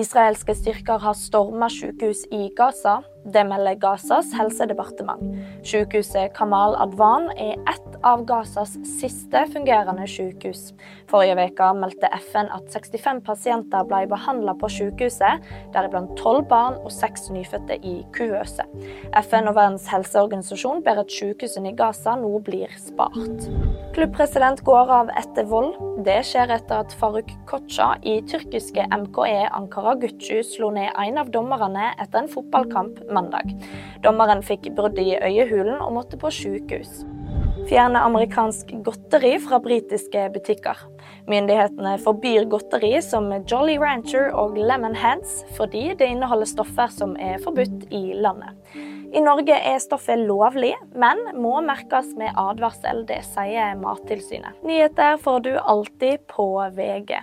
Israelske styrker har storma sykehus i Gaza. Det melder Gazas helsedepartement. Sykehuset Kamal Adwan er ett av Gazas siste fungerende sykehus. Forrige uke meldte FN at 65 pasienter ble behandla på sykehuset, deriblant tolv barn og seks nyfødte i kuvøse. FN og Verdens helseorganisasjon ber at sykehusene i Gaza nå blir spart. Klubbpresident går av etter vold. Det skjer etter at Faruk Kocha i tyrkiske MKE Ankara Gucci slo ned en av dommerne etter en fotballkamp mandag. Dommeren fikk brudd i øyehulen og måtte på sykehus. Fjerne amerikansk godteri fra britiske butikker. Myndighetene forbyr godteri som Jolly Rancher og Lemon Heads fordi det inneholder stoffer som er forbudt i landet. I Norge er stoffet lovlig, men må merkes med advarsel. Det sier Mattilsynet. Nyheter får du alltid på VG.